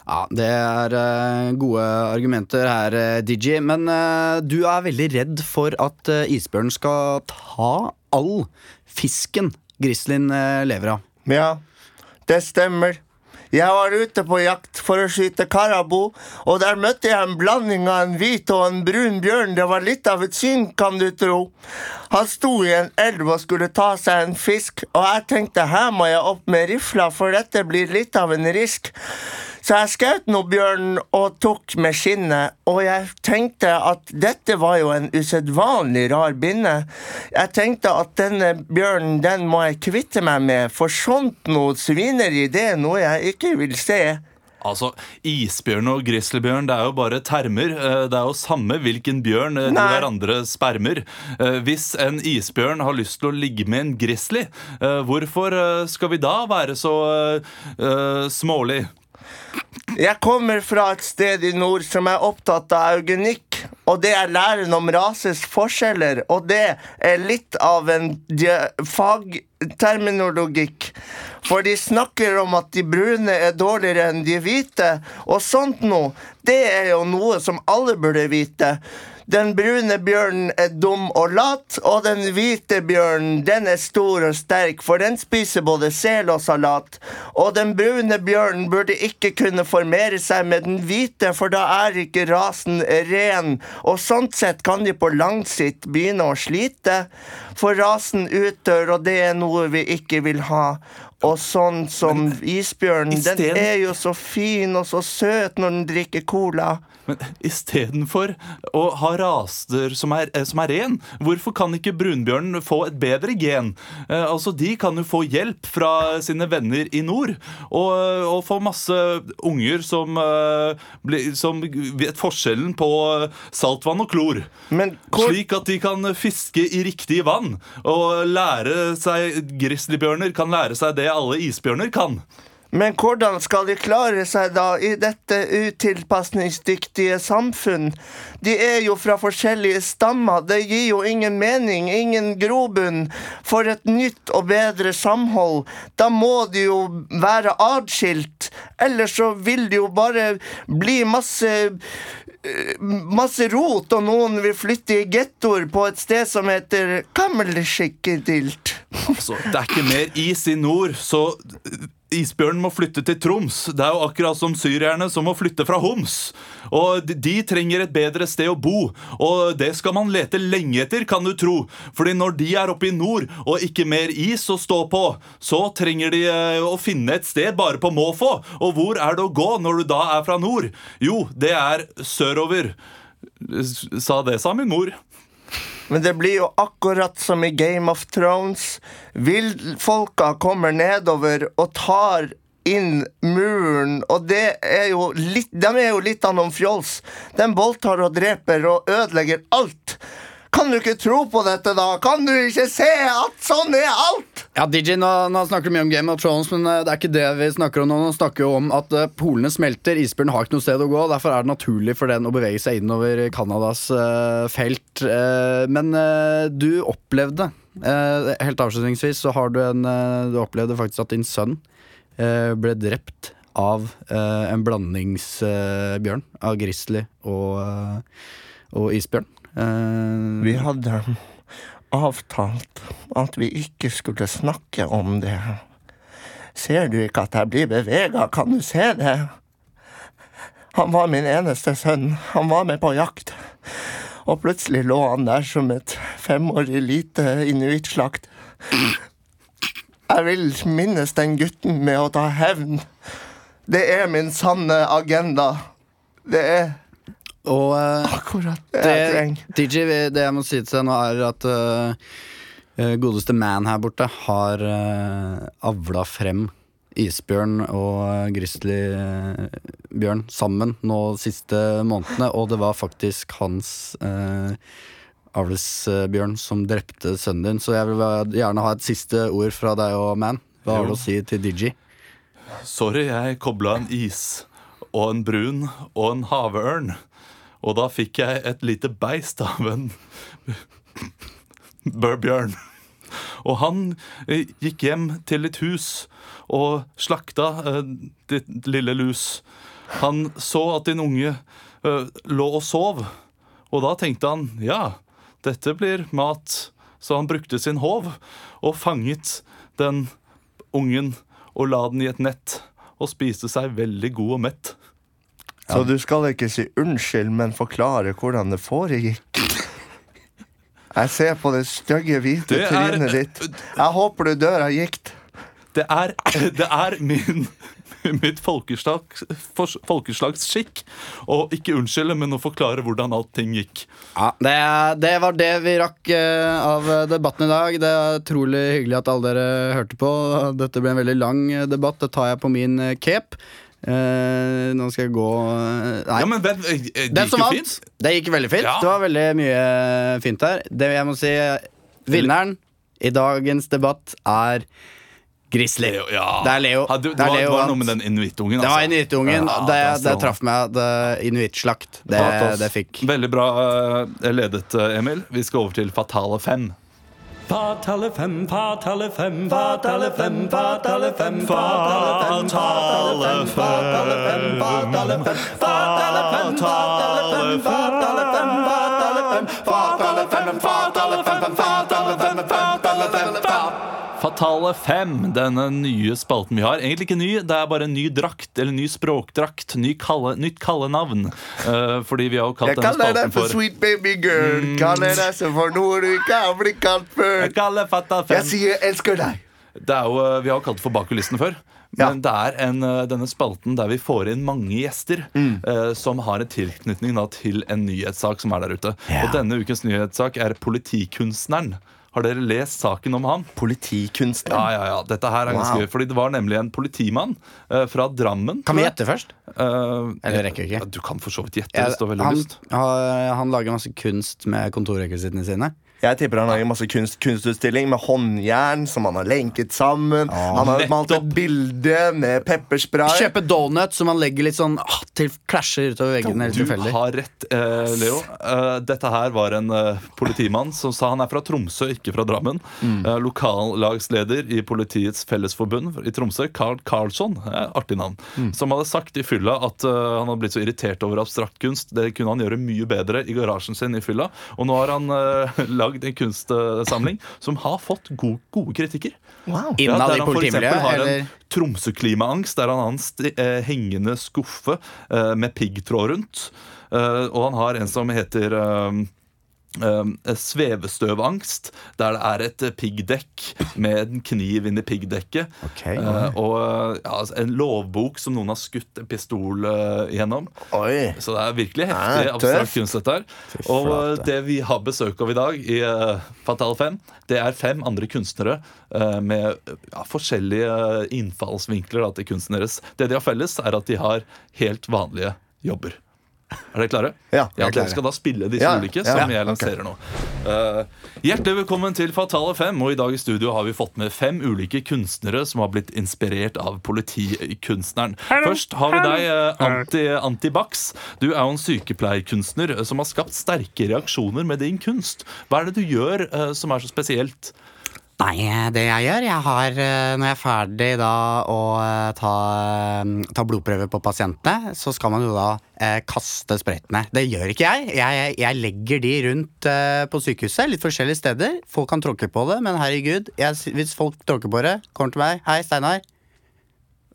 S3: Ja, det er eh, gode argumenter her, DJ. Digi. Men eh, du er veldig redd for at isbjørnen skal ta all fisken grizzlyen eh, lever av.
S2: Ja, det stemmer. Jeg var ute på jakt for å skyte karabo, og der møtte jeg en blanding av en hvit og en brun bjørn. Det var litt av et syn, kan du tro. Han sto i en elv og skulle ta seg en fisk, og jeg tenkte her må jeg opp med rifla, for dette blir litt av en risk. Så jeg skjøt nå bjørnen og tok med skinnet, og jeg tenkte at dette var jo en usedvanlig rar binne. Jeg tenkte at denne bjørnen, den må jeg kvitte meg med, for sånt noe svineri, det er noe jeg ikke vil se.
S1: Altså, Isbjørn og grizzlybjørn det er jo bare termer. Eh, Det er jo samme hvilken bjørn eh, de
S2: Nei.
S1: hverandre spermer. Eh, Hvis en isbjørn har lyst til å ligge med en grizzly, hvorfor skal vi da være så uh, smålig?
S2: Jeg kommer fra et sted i nord som er opptatt av eugenikk, og det er læren om rases forskjeller, og det er litt av en fagterminologikk. For de snakker om at de brune er dårligere enn de hvite, og sånt noe, det er jo noe som alle burde vite. Den brune bjørnen er dum og lat, og den hvite bjørnen den er stor og sterk, for den spiser både sel og salat. Og den brune bjørnen burde ikke kunne formere seg med den hvite, for da er ikke rasen ren, og sånt sett kan de på lang sikt begynne å slite. For rasen utdør, og det er noe vi ikke vil ha. Og sånn som isbjørnen, den er jo så fin og så søt når den drikker cola.
S1: Men istedenfor å ha raser som er, eh, som er ren, hvorfor kan ikke brunbjørnen få et bedre gen? Eh, altså, De kan jo få hjelp fra sine venner i nord, og, og få masse unger som, eh, blir- som vet forskjellen på saltvann og klor.
S2: Men hvor,
S1: Slik at de kan fiske i riktig vann, og lære seg grizzlybjørner kan lære seg det alle isbjørner kan.
S2: men hvordan skal de klare seg da i dette utilpasningsdyktige samfunn? De er jo fra forskjellige stammer. Det gir jo ingen mening, ingen grobunn for et nytt og bedre samhold. Da må de jo være atskilt. Ellers så vil det jo bare bli masse Masse rot, og noen vil flytte i gettoer på et sted som heter Kammelskikkedilt.
S1: Altså, det er ikke mer is i nord, så isbjørnen må flytte til Troms. Det er jo akkurat som syrerne som må flytte fra Homs. Og de- de trenger et bedre sted å bo, og det skal man lete lenge etter, kan du tro. Fordi når de er oppe i nord og ikke mer is å stå på, så trenger de eh, å finne et sted bare på måfå. Og hvor er det å gå når du da er fra nord? Jo, det er sørover. Sa det, sa min mor.
S2: Men det blir jo akkurat som i Game of Thrones. Villfolka kommer nedover og tar inn muren, og det er jo litt, de er jo litt av noen fjols. De voldtar og dreper og ødelegger alt. Kan du ikke tro på dette, da? Kan du ikke se at sånn er alt?
S3: Ja, DJ, nå, nå snakker du mye om Game of Thrones, men eh, det er ikke det vi snakker om nå. Nå snakker vi om at eh, polene smelter, isbjørnen har ikke noe sted å gå. Derfor er det naturlig for den å bevege seg innover Canadas uh, felt. Men du opplevde, helt avslutningsvis, så har du en Du opplevde faktisk at din sønn ble drept av en blandingsbjørn. av grizzly og, og isbjørn. Eh,
S2: Vi hadde avtalt at vi ikke skulle snakke om det. Ser du ikke at jeg blir bevega? Kan du se det? Han var min eneste sønn. Han var med på jakt. Og plutselig lå han der som et femårig lite inuittslakt. Jeg vil minnes den gutten med å ta hevn. Det er min sanne agenda. Det er
S3: og
S2: akkurat det.
S3: DJ, det jeg må si til deg nå, er at eh, godeste man her borte har uh, avla frem isbjørn og uh, grizzlybjørn sammen nå de siste månedene, og det var faktisk hans uh, avlsbjørn som drepte sønnen din. Så jeg vil uh, gjerne ha et siste ord fra deg og Man. Hva har du å si til DJ?
S1: Sorry, jeg kobla en is og en brun og en havørn. Og da fikk jeg et lite beist av en børbjørn. Og han eh, gikk hjem til et hus og slakta eh, ditt lille lus. Han så at din unge eh, lå og sov, og da tenkte han ja, dette blir mat. Så han brukte sin håv og fanget den ungen og la den i et nett og spiste seg veldig god og mett.
S2: Så du skal ikke si unnskyld, men forklare hvordan det foregikk? Jeg ser på det stygge, hvite
S1: Det er-
S2: trynet ditt. Jeg håper du dør av gikt.
S1: Det er, det er min, mitt folkeslags, folkeslagsskikk å ikke unnskylde, men å forklare hvordan allting gikk.
S3: Ja, det, det var det vi rakk eh, av debatten i dag. Det er utrolig hyggelig at alle dere hørte på. Dette ble en veldig lang eh, debatt. Det tar jeg på min eh, cape. Eh, nå skal jeg gå eh, Nei.
S1: Ja, men det, eh, det
S3: Den
S1: gikk
S3: som vant,
S1: fint.
S3: det gikk veldig fint.
S1: Ja.
S3: Det var veldig mye fint her. Det jeg må si Vinneren i dagens debatt er Grizzly.
S1: Ja.
S3: Det er Leo.
S1: Ha, du, det,
S3: Det
S1: var,
S3: Leo
S1: det var noe med den inuittungen.
S3: Det var
S1: altså.
S3: inuittungen.
S1: Ja,
S3: det,
S1: det
S3: det traff meg. Det Inuittslakt. Det, det fikk.
S1: Veldig bra uh, ledet, Emil. Vi skal over til Fatale fem.
S6: Fatale fem, fatale fem, fatale fem, fatale fem, fatale fem, fatale fem, fatale fem, fatale fem, fatale fem, fatale fem, fatale fem, fatale fem,
S2: fem, fatale fem, fatale fem, fatale fem, fatale fem, fatale
S1: Fatale 5, denne nye spalten vi har. Egentlig ikke ny, det er bare en ny drakt, eller ny språkdrakt. Ny kalle, nytt kallenavn. Uh, fordi vi har jo kalt
S2: Jeg
S1: denne
S2: kaller deg for
S1: for
S2: sweet baby girl. Kaller deg så for noe du ikke har blitt kalt før.
S1: Jeg kaller Fatale 5.
S2: Jeg sier 'elsker deg'.
S1: Det er jo, eh, vi har jo kalt det for Bak kulissene før.
S2: Ja.
S1: Men det er en, eh, denne spalten der vi får inn mange gjester
S2: Mm.
S1: eh, som har en tilknytning da, til en nyhetssak som er der ute. Og denne ukens nyhetssak er politikunstneren. Har dere lest saken om han?
S2: Politikunstner.
S1: Ja, ja, ja. Dette her er ganske
S2: Wow.
S1: Fordi det var nemlig en politimann uh, fra Drammen.
S3: Kan vi gjette først?
S1: Uh,
S3: Eller rekker vi ikke?
S1: Du kan for så vidt gjette
S3: Ja, han, han lager masse kunst med kontorrekvisittene sine.
S2: Jeg tipper han har en masse kunst, kunstutstilling med håndjern som han har lenket sammen. han har malt et
S1: nettopp.
S2: bilde med pepperspray.
S3: Kjøpe donut som han legger litt sånn ah, til klasjer utover veggene.
S1: Du
S3: tilfeldig.
S1: har rett, eh, Leo. Eh, dette her var en eh, politimann som sa han er fra Tromsø, ikke fra Drammen.
S3: Mm.
S1: Eh, lokallagsleder i Politiets Fellesforbund i Tromsø, Carl Karlsson, eh, artig navn,
S3: Mm.
S1: som hadde sagt i fylla at eh, han hadde blitt så irritert over abstrakt kunst. Det kunne han gjøre mye bedre i garasjen sin i fylla. Og nå har han eh, lagd en kunstsamling som har fått gode, gode kritikker.
S2: Wow.
S1: Ja,
S3: Innad
S1: der
S3: i
S1: han for eksempel
S3: politimiljøet,
S1: har
S3: eller?
S1: en Tromsø-klimaangst, der han har en eh, hengende skuffe eh, med piggtråd rundt. Eh, og han har en som heter eh, svevestøvangst, der det er et eh, piggdekk med en kniv inn i piggdekket.
S3: Okay,
S1: Eh, og eh, ja, altså, en lovbok som noen har skutt en pistol eh, gjennom.
S2: Oi.
S1: Så det er virkelig
S2: Ja,
S1: heftig abstrakt kunst, dette her. Og eh, det vi har besøk av i dag i eh, Fatal 5, det er fem andre kunstnere eh, med ja, forskjellige innfallsvinkler da, til kunsten deres. Det de har felles, er at de har helt vanlige jobber. Er dere klare?
S2: Ja,
S1: ja
S2: jeg er
S1: Dere skal da spille disse
S2: Ja,
S1: ulike,
S2: ja.
S1: som jeg lanserer nå. Uh, hjertelig velkommen til Fatale 5. Og i dag i studio har vi fått med fem ulike kunstnere som har blitt inspirert av politikunstneren. Først har vi deg, eh, Anti, Antibax. Du er jo en sykepleierkunstner eh, som har skapt sterke reaksjoner med din kunst. Hva er det du gjør uh, som er så spesielt?
S3: Nei, det jeg gjør jeg har, eh, Når jeg er ferdig da å eh, ta, eh, ta blodprøver på pasientene, så skal man jo da eh, kaste sprøytene. Det gjør ikke jeg. Jeg, jeg legger de rundt eh, på sykehuset, litt forskjellige steder. Folk kan tråkke på det, men herregud, jeg, hvis folk tråkker på det, kommer til meg Hei, Steinar.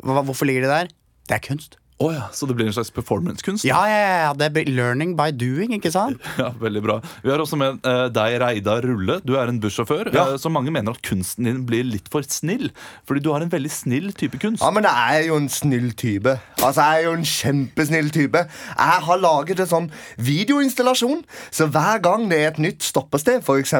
S3: Hvorfor ligger de der? Det er kunst.
S1: Å ja, Så det blir en slags performancekunst?
S3: Ja, ja, ja, det blir learning by doing, ikke sant?
S1: Ja, veldig bra. Vi har også med eh, deg, Reidar Rulle. Du er en bussjåfør.
S2: Ja.
S1: eh, så mange mener at kunsten din blir litt for snill. Fordi du har en veldig snill type kunst.
S2: Ja, men jeg er jo en snill type. Altså, Jeg er jo en kjempesnill type. Jeg har laget en sånn videoinstallasjon, så hver gang det er et nytt stoppested, f.eks.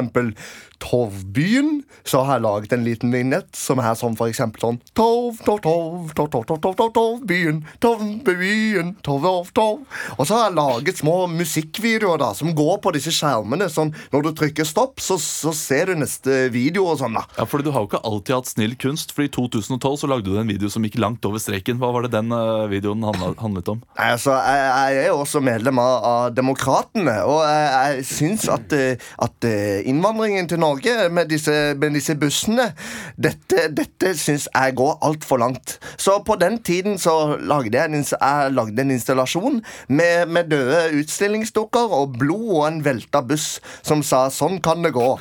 S2: Torvbyen, så har jeg laget en liten vignett som er sånn for eksempel sånn Torv, torv, torv, torv, torv, torv, torv, torv, Torvbyen, torv, tov. torv. Og så har jeg laget små musikkvideoer da, som går på disse skjermene. Sånn, når du trykker stopp, så, så ser du neste video og sånn. da.
S1: Ja, fordi Du har jo ikke alltid hatt snill kunst. For I 2012 så lagde du en video som gikk langt over streken. Hva var det den eh, videoen handlet om?
S2: Nei, Altså, jeg, jeg er jo også medlem av, av Demokratene, og jeg, jeg syns at, eh, at eh, innvandringen til Norge med disse, med disse bussene Dette, dette syns jeg går altfor langt. Så på den tiden så lagde jeg en, jeg lagde en installasjon med, med døde utstillingsdukker og blod og en velta buss som sa 'sånn kan det gå'.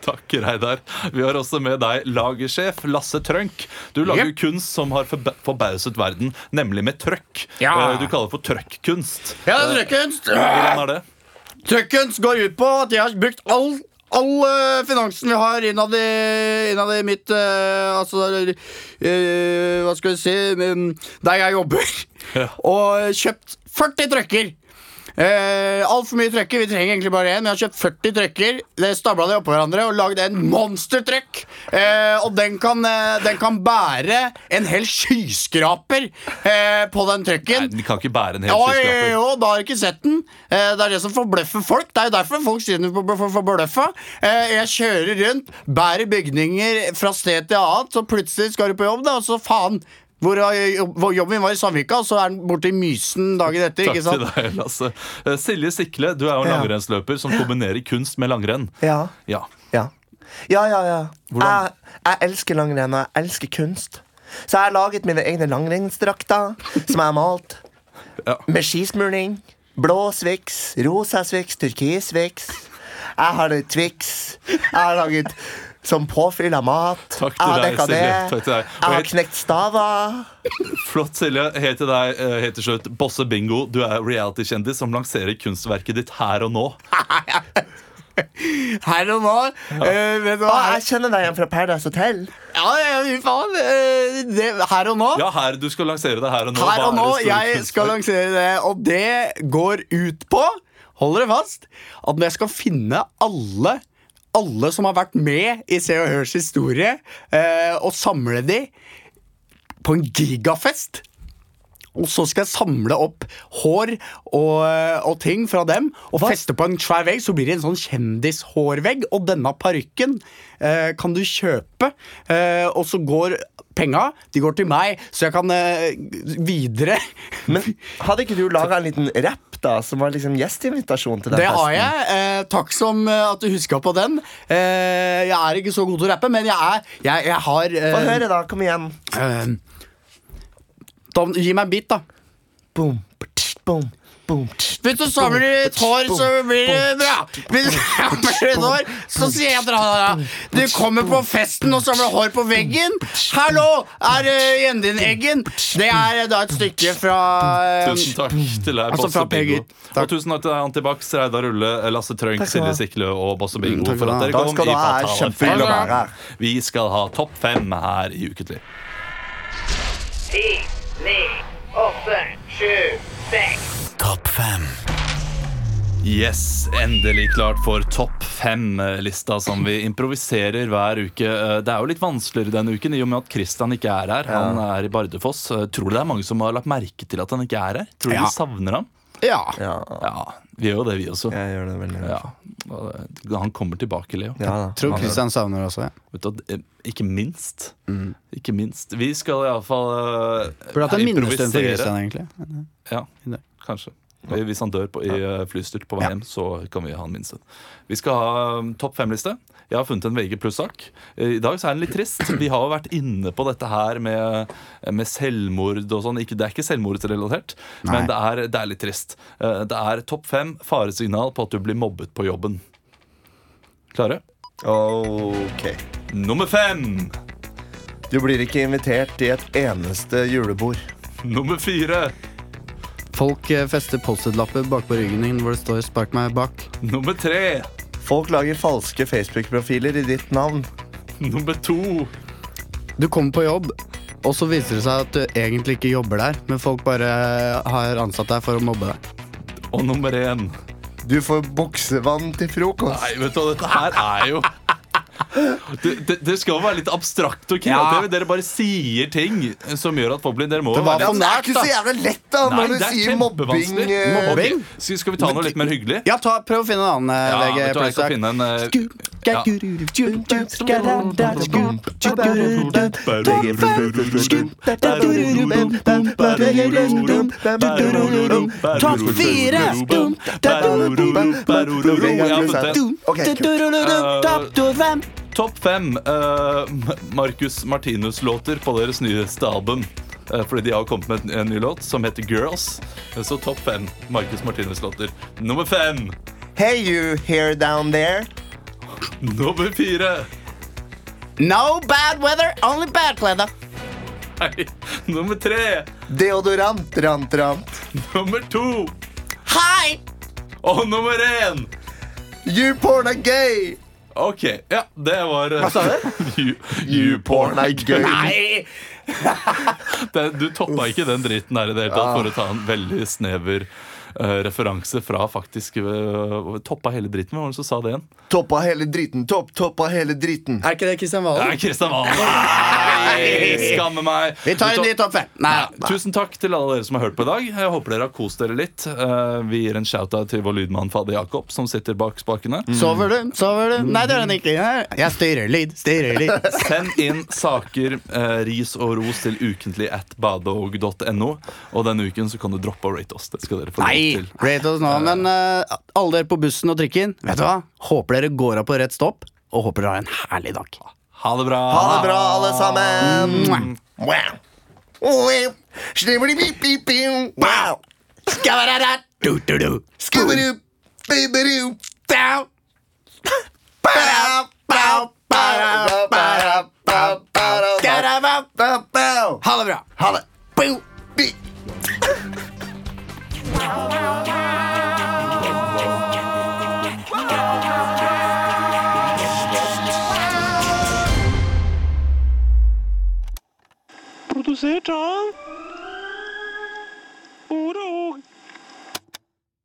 S1: Takk, Reidar. Vi har også med deg lagersjef Lasse Trønk. Du lager kunst som har forba forbauset verden, nemlig med trøkk.
S7: Ja.
S1: Eh, Du kaller det for trøkkunst.
S7: Ja, trøkkkunst. er trøkkunst.
S1: Hvordan er det?
S7: Trøkkunst går ut på at jeg har brukt all All eh, finansen vi har innad i, innad i mitt uh, Altså uh, Hva skal vi si Der jeg jobber.
S1: Ja.
S7: Og kjøpt 40 trøkker. Altfor mye trøkker. Vi trenger egentlig bare én. Vi har kjøpt 40 trøkker. Det Stabla de oppå hverandre og lagd en monstertrøkk. Eh, og den kan, eh, den kan bære en hel skyskraper eh, på den trøkken.
S1: Nei, Den kan ikke bære en hel skyskraper.
S7: jo, da har du ikke sett den. Eh, det er det som forbløffer folk. Det er jo derfor folk den for- for- forbløffa. Eh, jeg kjører rundt, bærer bygninger fra sted til annet, så plutselig skal du på jobb, da, og så faen. Hvor jobb- hvor jobben min var i Sandvika, så er den borte i Mysen dagen etter.
S1: Takk
S7: ikke sant?
S1: til deg, Lasse. Eh, Silje Sikle, du er jo en
S2: Ja.
S1: langrennsløper som kombinerer kunst med langrenn.
S2: Ja,
S1: Ja.
S2: ja. Ja, ja, ja. Jeg, jeg elsker langrenn, og jeg elsker kunst. Så jeg har laget mine egne langrennsdrakter, som jeg har malt.
S1: Ja.
S2: Med skismurning. blå Swix, rosa Swix, turkis Swix. Jeg har Twix. Jeg har laget som påfyll av mat.
S1: Takk til
S2: jeg har dekka det. Jeg har knekt stava.
S1: Flott, Silje. Helt til deg, eh, helt til slutt. Bosse Bingo, du er reality-kjendis som lanserer kunstverket ditt her og nå.
S3: Her og nå. eh, vet du hva?
S2: Ah, jeg kjenner deg igjen fra Paradise Hotel.
S3: Ja, ja, faen. Uh, det, her og nå.
S1: Ja, her, du skal lansere det her og nå.
S3: Her og nå, Jeg
S1: kunstverk?
S3: skal lansere det, og det går ut på Hold dere fast At når jeg skal finne alle Alle som har vært med i Se og Hørs historie, eh, og samle de på en gigafest. Og så skal jeg samle opp hår og, og ting fra dem og feste på en svær vegg. Så blir det en sånn kjendishårvegg. Og denne parykken eh, kan du kjøpe. Eh, og så går penga de går til meg, så jeg kan eh, videre
S2: Men hadde ikke du laga en liten rapp da som var liksom gjestinvitasjon til den
S3: Det har jeg. Eh, takk som eh, at du huska på den. Eh, jeg er ikke så god til å rappe, men jeg er Jeg, jeg har eh,
S2: Få høre, da. Kom igjen.
S3: Eh, da, Gi meg en bit, da.
S2: Boom, ptsch, boom, boom, ptsch,
S3: Hvis du samler et hår, så blir det bra. Hvis du samler et hår, så sier jeg dra. Du kommer på festen og samler hår på veggen. Hallo, er uh, igjen din Eggen? Det er eh, da et stykke fra eh,
S1: Tusen takk til deg,
S3: Altså,
S1: Bosse Bingo.
S3: Takk.
S1: Og tusen takk til deg, Antibac, Reidar Rulle, Lasse Trønk,
S2: du
S1: Silje
S2: Siklø
S1: Sikle og Bosse Bingo.
S8: takk
S1: for at dere kom i
S2: ha.
S1: Fatale
S2: Kjempehyggelig å
S1: fem.
S2: være her.
S1: Vi skal ha topp fem her i Ukentlig.
S9: Ni, åtte, sju, seks.
S1: Yes, endelig klart for topp fem-lista som vi improviserer hver uke. Eh, Det er jo litt vanskeligere denne uken i og med at Christian ikke er her. Han er i Bardufoss. Eh, Tror du det er mange som har lagt merke til at han ikke er her? Tror du
S3: Ja.
S1: de savner ham?
S3: Ja.
S2: Ja,
S1: Ja, vi gjør jo det, vi også.
S2: jeg gjør det veldig
S1: Ja. og, eh, Han kommer tilbake, Leo.
S2: Ja da.
S8: Tror Kristian savner også. Ja.
S1: Vet du, hva, eh, ikke minst. Ikke minst. Vi skal iallfall uh,
S8: Burde hatt en minnestund for Kristian, egentlig.
S1: Ja, kanskje. Hvis han dør på, i eh, flystyrt på vei hjem, så kan vi ha han minste. Vi skal ha um, topp fem-liste. Jeg har funnet en VG pluss-sak. Eh, I dag så er den litt trist. Vi har jo vært inne på dette her med, med selvmord og sånn. Det er ikke selvmordsrelatert, men det er, det er litt trist. Eh, Det er topp fem faresignal på at du blir mobbet på jobben. Klare?
S2: Ok.
S1: Nummer fem.
S2: Du blir ikke invitert i et eneste julebord.
S1: Nummer fire.
S8: Folk eh, fester Post-It-lapper bakpå ryggen din hvor det står 'spark meg bak'.
S1: Nummer tre.
S2: Folk lager falske Facebook-profiler i ditt navn.
S1: Nummer to.
S8: Du kommer på jobb, og så viser det seg at du egentlig ikke jobber der, men folk bare har ansatt deg for å mobbe deg.
S1: Og nummer én.
S2: Du får boksevann til frokost.
S1: Nei, vet du hva, dette her er jo det, det, det skal være litt abstrakt og kreativt. Dere bare sier ting som gjør at folk blir Dere må
S8: det
S1: være
S8: nært,
S2: det er ikke så jævla lett da
S1: Nei,
S2: når du
S1: er
S2: sier mobbing. eh,
S8: Mobbing?
S1: Okay. Skal skal vi ta noe litt mer hyggelig?
S8: Ja, ta, Prøv å finne en annen
S1: Ja,
S8: eh, VG
S1: jeg skal finne en eh,
S8: Topp fire!
S2: Ok, kult.
S8: Topp fem!
S1: uh, Marcus Martinus-låter på deres nyeste album. Uh, fordi de har kommet med en, en ny låt som heter Girls. Eh, Så topp fem Marcus Martinus-låter. Nummer fem.
S2: Hey you here down there.
S1: Nummer fire.
S3: No bad weather, only bad weather.
S1: Nei. Nummer tre.
S2: Deodorant, rant, rant.
S1: Nummer to.
S3: Hei!
S1: Og nummer én.
S2: You porn are gay.
S1: Ok, ja, det var Hva
S3: sa du?
S1: you, you porn.
S2: Porn er gøy.
S3: Nei!
S1: Det, du toppa ikke den dritten her i det hele tatt for å ta en veldig snever referanse fra faktisk uh, Toppa hele dritten. Hvem var det som sa det igjen?
S2: Toppa hele dritten, topp, toppa hele dritten.
S3: Er ikke det Kristian
S1: Det
S3: Valen?
S1: er Kristian Valen! Nei, skammer meg.
S3: Vi tar en ny topp fem. Nei,
S1: Ja, tusen takk til alle dere som har hørt på i dag. Jeg håper dere har kost dere litt. Eh, vi gir en shout-out til vår lydmann Fader Jakob, som sitter bak spakene.
S3: Sover du? Sover du? Nei, det er den ikke. Jeg styrer lyd, styrer lyd.
S1: Send inn saker, eh, ris og ros til ukentlig at badog.no. Og denne uken så kan du droppe å rate oss. Det skal dere få lov
S3: Nei, rate oss nå. Men uh, alle dere på bussen og trikken, vet du hva? Håper dere går av på rett stopp, og håper dere har en herlig dag.
S1: Ha det bra.
S2: Ha det bra, alle sammen. Wow.
S3: Ha det bra.
S2: Ha det.
S4: Produsert av Ordet og